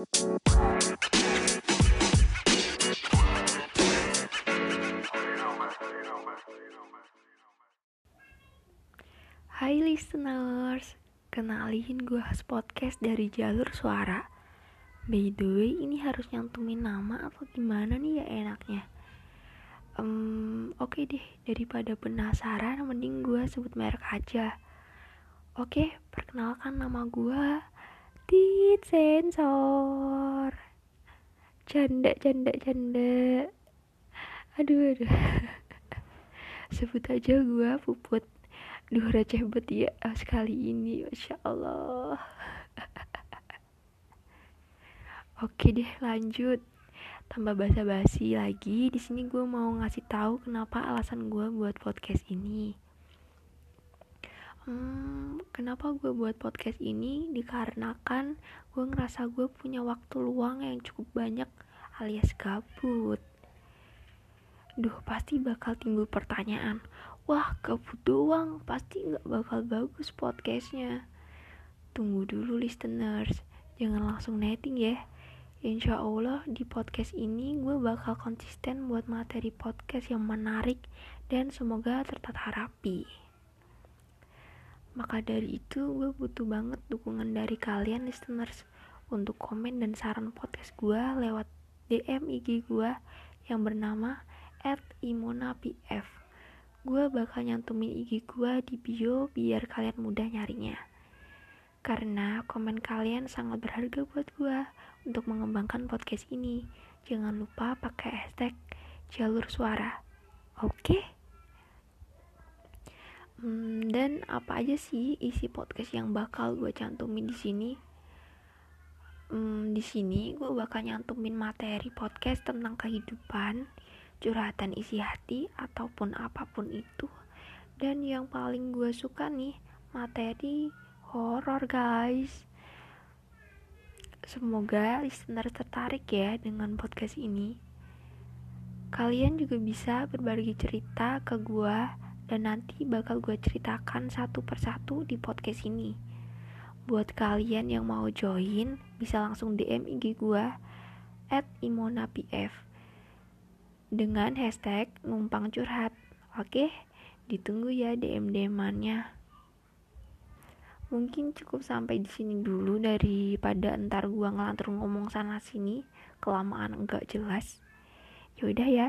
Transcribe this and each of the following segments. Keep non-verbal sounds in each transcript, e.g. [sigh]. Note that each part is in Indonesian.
Hai listeners, kenalin gue host podcast dari jalur suara. By the way, ini harus nyantumin nama atau gimana nih ya enaknya? Um, Oke okay deh, daripada penasaran, mending gue sebut merek aja. Oke, okay, perkenalkan nama gue Tit Sensor. Canda, canda, canda. Aduh, aduh. [laughs] Sebut aja gue Puput. Duh receh bet ya sekali ini Masya Allah [laughs] Oke deh lanjut Tambah basa-basi lagi di sini gue mau ngasih tahu kenapa alasan gue buat podcast ini hmm, Kenapa gue buat podcast ini? Dikarenakan gue ngerasa gue punya waktu luang yang cukup banyak alias gabut. Duh pasti bakal timbul pertanyaan wah kabut doang pasti nggak bakal bagus podcastnya. Tunggu dulu listeners. Jangan langsung netting ya. Insya Allah di podcast ini gue bakal konsisten buat materi podcast yang menarik dan semoga tertata rapi. Maka dari itu gue butuh banget dukungan dari kalian listeners untuk komen dan saran podcast gue lewat DM IG gue yang bernama @imonapf gue bakal nyantumin IG gue di bio biar kalian mudah nyarinya. Karena komen kalian sangat berharga buat gue untuk mengembangkan podcast ini. Jangan lupa pakai hashtag jalur suara. Oke? Okay? Hmm, dan apa aja sih isi podcast yang bakal gue cantumin di sini? Hmm, di sini gue bakal nyantumin materi podcast tentang kehidupan, curhatan isi hati ataupun apa pun itu. Dan yang paling gue suka nih materi horor guys. Semoga listener tertarik ya dengan podcast ini. Kalian juga bisa berbagi cerita ke gue dan nanti bakal gue ceritakan satu persatu di podcast ini buat kalian yang mau join bisa langsung DM IG gue at imonapf dengan hashtag numpang curhat. Oke, ditunggu ya DM-DM-annya. Mungkin cukup sampai di sini dulu daripada ntar gua ngelantur ngomong sana sini kelamaan enggak jelas. Yaudah ya.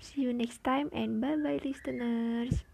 See you next time and bye bye listeners.